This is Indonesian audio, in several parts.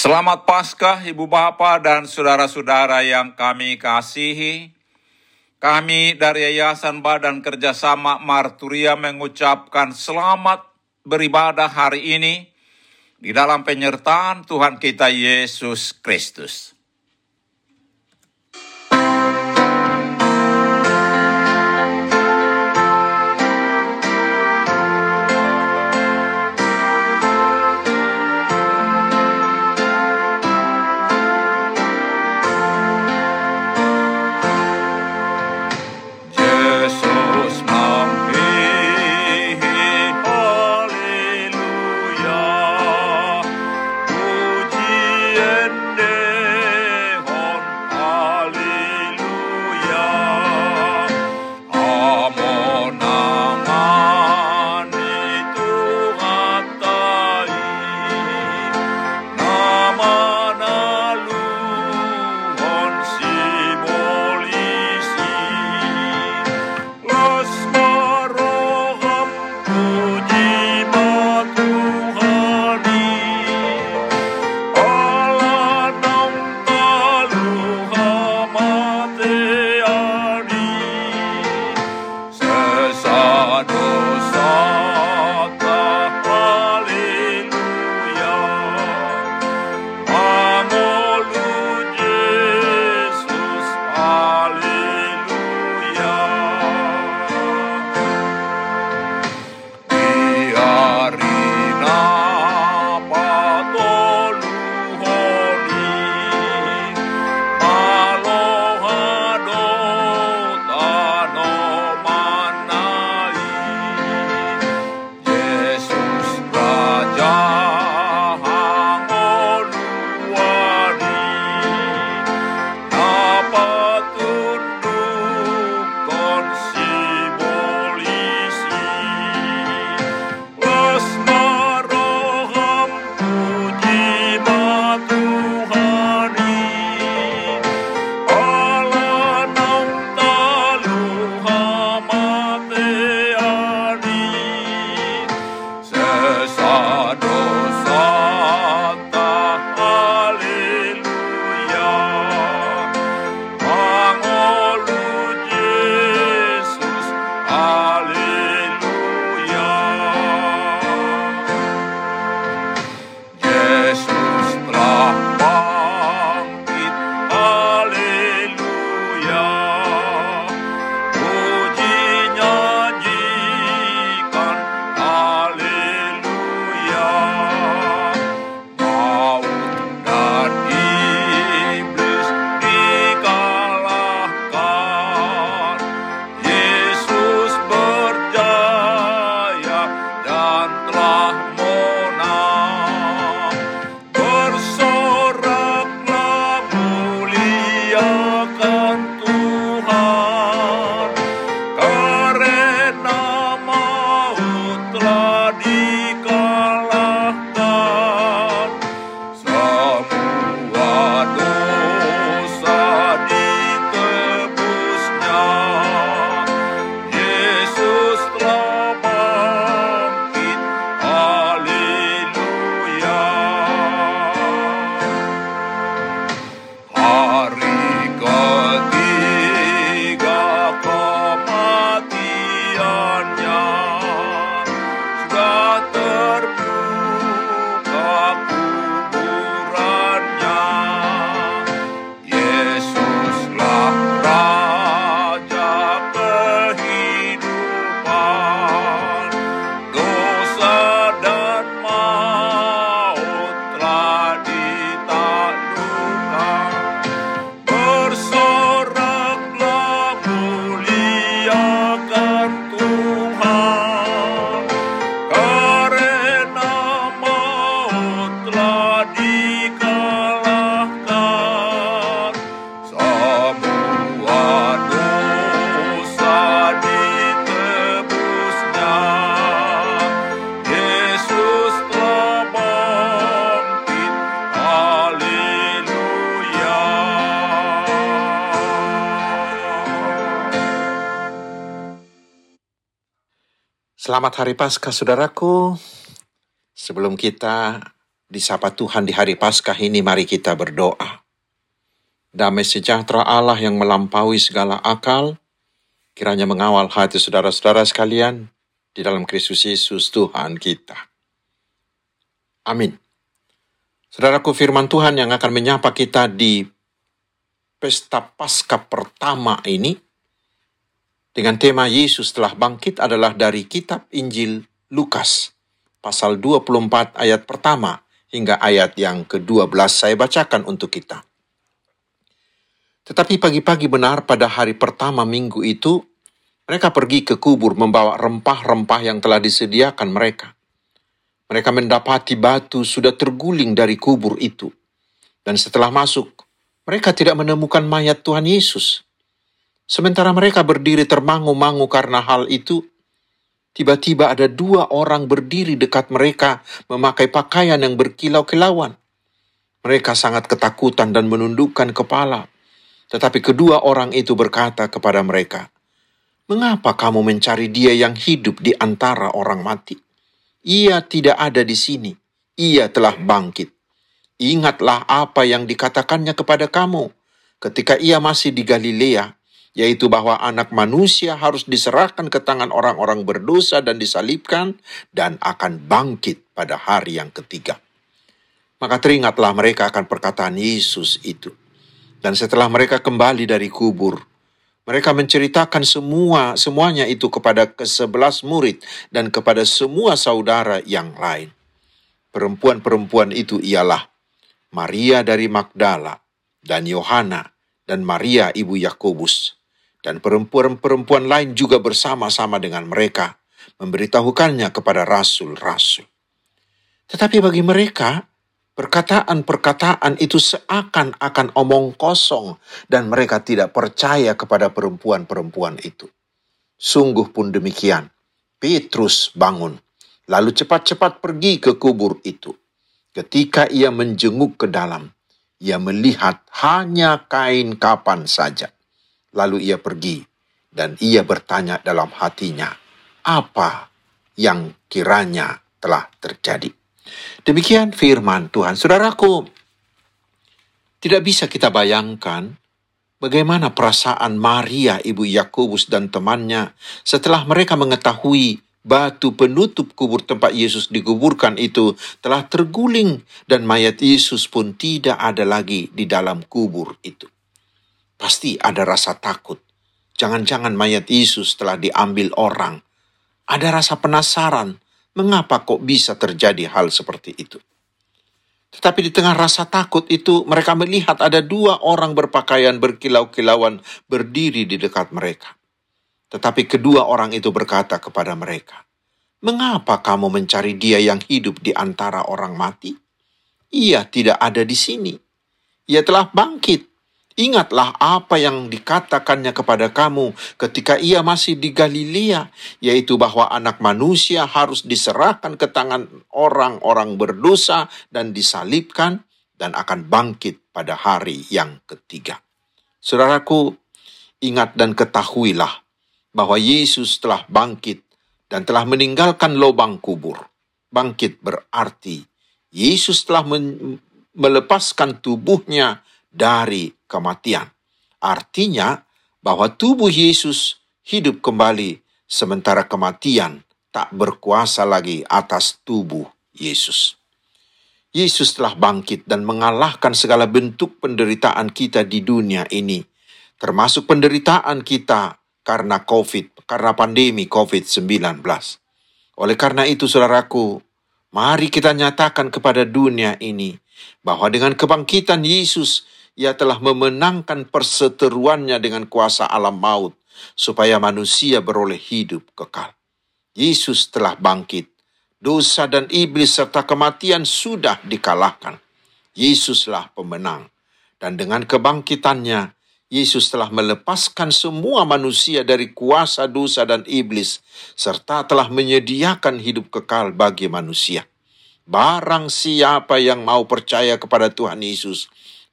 Selamat Paskah Ibu Bapak dan saudara-saudara yang kami kasihi. Kami dari Yayasan Badan Kerjasama Marturia mengucapkan selamat beribadah hari ini di dalam penyertaan Tuhan kita Yesus Kristus. Selamat Hari Paskah, saudaraku. Sebelum kita disapa Tuhan di Hari Paskah ini, mari kita berdoa. Damai sejahtera Allah yang melampaui segala akal, kiranya mengawal hati saudara-saudara sekalian di dalam Kristus Yesus Tuhan kita. Amin. Saudaraku firman Tuhan yang akan menyapa kita di pesta Paskah pertama ini dengan tema Yesus telah bangkit adalah dari kitab Injil Lukas pasal 24 ayat pertama hingga ayat yang ke-12 saya bacakan untuk kita. Tetapi pagi-pagi benar pada hari pertama minggu itu, mereka pergi ke kubur membawa rempah-rempah yang telah disediakan mereka. Mereka mendapati batu sudah terguling dari kubur itu. Dan setelah masuk, mereka tidak menemukan mayat Tuhan Yesus. Sementara mereka berdiri termangu-mangu karena hal itu, Tiba-tiba ada dua orang berdiri dekat mereka memakai pakaian yang berkilau-kilauan. Mereka sangat ketakutan dan menundukkan kepala. Tetapi kedua orang itu berkata kepada mereka, Mengapa kamu mencari dia yang hidup di antara orang mati? Ia tidak ada di sini. Ia telah bangkit. Ingatlah apa yang dikatakannya kepada kamu ketika ia masih di Galilea yaitu bahwa anak manusia harus diserahkan ke tangan orang-orang berdosa dan disalibkan dan akan bangkit pada hari yang ketiga. Maka teringatlah mereka akan perkataan Yesus itu. Dan setelah mereka kembali dari kubur, mereka menceritakan semua semuanya itu kepada kesebelas murid dan kepada semua saudara yang lain. Perempuan-perempuan itu ialah Maria dari Magdala dan Yohana dan Maria ibu Yakobus dan perempuan-perempuan lain juga bersama-sama dengan mereka memberitahukannya kepada rasul-rasul. Tetapi bagi mereka, perkataan-perkataan itu seakan-akan omong kosong dan mereka tidak percaya kepada perempuan-perempuan itu. Sungguh pun demikian, Petrus bangun, lalu cepat-cepat pergi ke kubur itu. Ketika ia menjenguk ke dalam, ia melihat hanya kain kapan saja Lalu ia pergi dan ia bertanya dalam hatinya, apa yang kiranya telah terjadi. Demikian firman Tuhan. Saudaraku, tidak bisa kita bayangkan bagaimana perasaan Maria, ibu Yakobus dan temannya setelah mereka mengetahui batu penutup kubur tempat Yesus dikuburkan itu telah terguling dan mayat Yesus pun tidak ada lagi di dalam kubur itu. Pasti ada rasa takut. Jangan-jangan mayat Yesus telah diambil orang. Ada rasa penasaran, mengapa kok bisa terjadi hal seperti itu. Tetapi di tengah rasa takut itu, mereka melihat ada dua orang berpakaian berkilau-kilauan berdiri di dekat mereka. Tetapi kedua orang itu berkata kepada mereka, "Mengapa kamu mencari Dia yang hidup di antara orang mati? Ia tidak ada di sini. Ia telah bangkit. Ingatlah apa yang dikatakannya kepada kamu ketika ia masih di Galilea, yaitu bahwa anak manusia harus diserahkan ke tangan orang-orang berdosa dan disalibkan dan akan bangkit pada hari yang ketiga. Saudaraku, ingat dan ketahuilah bahwa Yesus telah bangkit dan telah meninggalkan lubang kubur. Bangkit berarti Yesus telah melepaskan tubuhnya dari kematian. Artinya bahwa tubuh Yesus hidup kembali sementara kematian tak berkuasa lagi atas tubuh Yesus. Yesus telah bangkit dan mengalahkan segala bentuk penderitaan kita di dunia ini, termasuk penderitaan kita karena COVID, karena pandemi COVID-19. Oleh karena itu, saudaraku, mari kita nyatakan kepada dunia ini bahwa dengan kebangkitan Yesus, ia telah memenangkan perseteruannya dengan kuasa alam maut, supaya manusia beroleh hidup kekal. Yesus telah bangkit. Dosa dan iblis serta kematian sudah dikalahkan. Yesuslah pemenang. Dan dengan kebangkitannya, Yesus telah melepaskan semua manusia dari kuasa dosa dan iblis, serta telah menyediakan hidup kekal bagi manusia. Barang siapa yang mau percaya kepada Tuhan Yesus,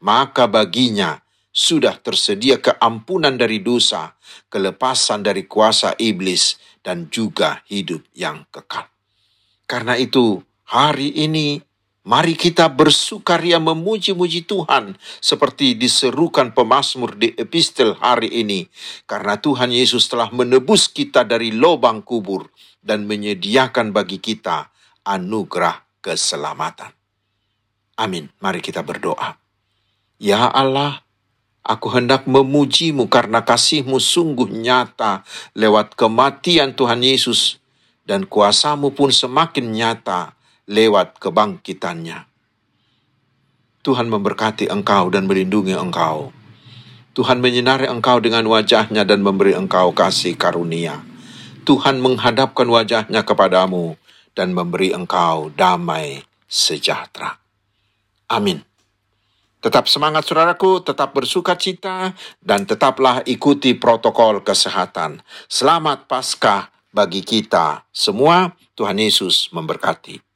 maka baginya sudah tersedia keampunan dari dosa, kelepasan dari kuasa iblis, dan juga hidup yang kekal. Karena itu, hari ini Mari kita bersukaria memuji-muji Tuhan seperti diserukan pemazmur di epistel hari ini. Karena Tuhan Yesus telah menebus kita dari lubang kubur dan menyediakan bagi kita anugerah keselamatan. Amin. Mari kita berdoa. Ya Allah, aku hendak memujimu karena kasihmu sungguh nyata lewat kematian Tuhan Yesus dan kuasamu pun semakin nyata lewat kebangkitannya. Tuhan memberkati engkau dan melindungi engkau. Tuhan menyinari engkau dengan wajahnya dan memberi engkau kasih karunia. Tuhan menghadapkan wajahnya kepadamu dan memberi engkau damai sejahtera. Amin. Tetap semangat saudaraku, tetap bersuka cita, dan tetaplah ikuti protokol kesehatan. Selamat Paskah bagi kita semua. Tuhan Yesus memberkati.